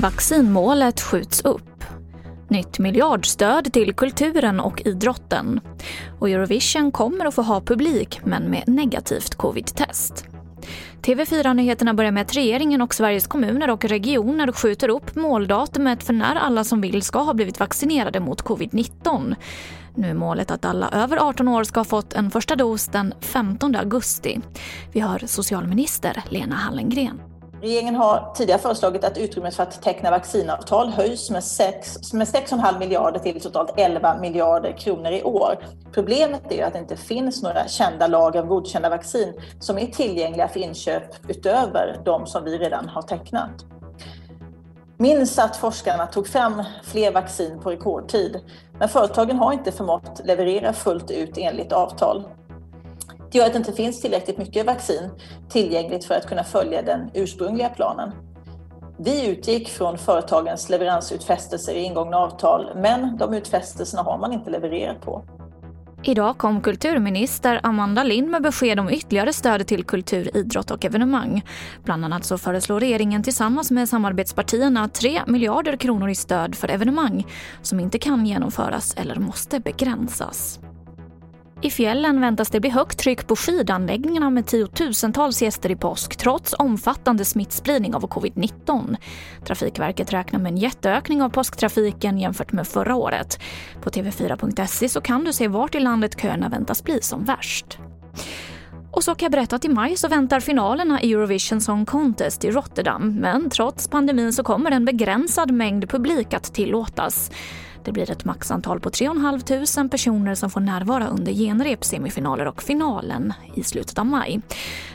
Vaccinmålet skjuts upp. Nytt miljardstöd till kulturen och idrotten. Och Eurovision kommer att få ha publik, men med negativt covid-test. TV4-nyheterna börjar med att regeringen och Sveriges kommuner och regioner skjuter upp måldatumet för när alla som vill ska ha blivit vaccinerade mot covid-19. Nu är målet att alla över 18 år ska ha fått en första dos den 15 augusti. Vi hör socialminister Lena Hallengren. Regeringen har tidigare föreslagit att utrymmet för att teckna vaccinavtal höjs med 6,5 miljarder till totalt 11 miljarder kronor i år. Problemet är att det inte finns några kända lager av godkända vaccin som är tillgängliga för inköp utöver de som vi redan har tecknat. Minns att forskarna tog fram fler vaccin på rekordtid, men företagen har inte förmått leverera fullt ut enligt avtal. Det gör att det inte finns tillräckligt mycket vaccin tillgängligt för att kunna följa den ursprungliga planen. Vi utgick från företagens leveransutfästelser i ingångna avtal, men de utfästelserna har man inte levererat på. Idag kom kulturminister Amanda Lind med besked om ytterligare stöd till kultur, idrott och evenemang. Bland annat så föreslår regeringen tillsammans med samarbetspartierna 3 miljarder kronor i stöd för evenemang som inte kan genomföras eller måste begränsas. I fjällen väntas det bli högt tryck på skidanläggningarna med tiotusentals gäster i påsk trots omfattande smittspridning av covid-19. Trafikverket räknar med en jätteökning av påsktrafiken jämfört med förra året. På tv4.se så kan du se vart i landet köerna väntas bli som värst. Och så kan jag berätta att i maj så väntar finalerna i Eurovision Song Contest i Rotterdam. Men trots pandemin så kommer en begränsad mängd publik att tillåtas. Det blir ett maxantal på 3 500 personer som får närvara under genrep, semifinaler och finalen i slutet av maj.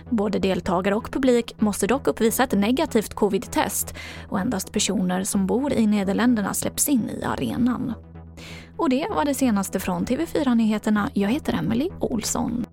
Både deltagare och publik måste dock uppvisa ett negativt covid-test och endast personer som bor i Nederländerna släpps in i arenan. Och det var det senaste från TV4 Nyheterna. Jag heter Emily Olsson.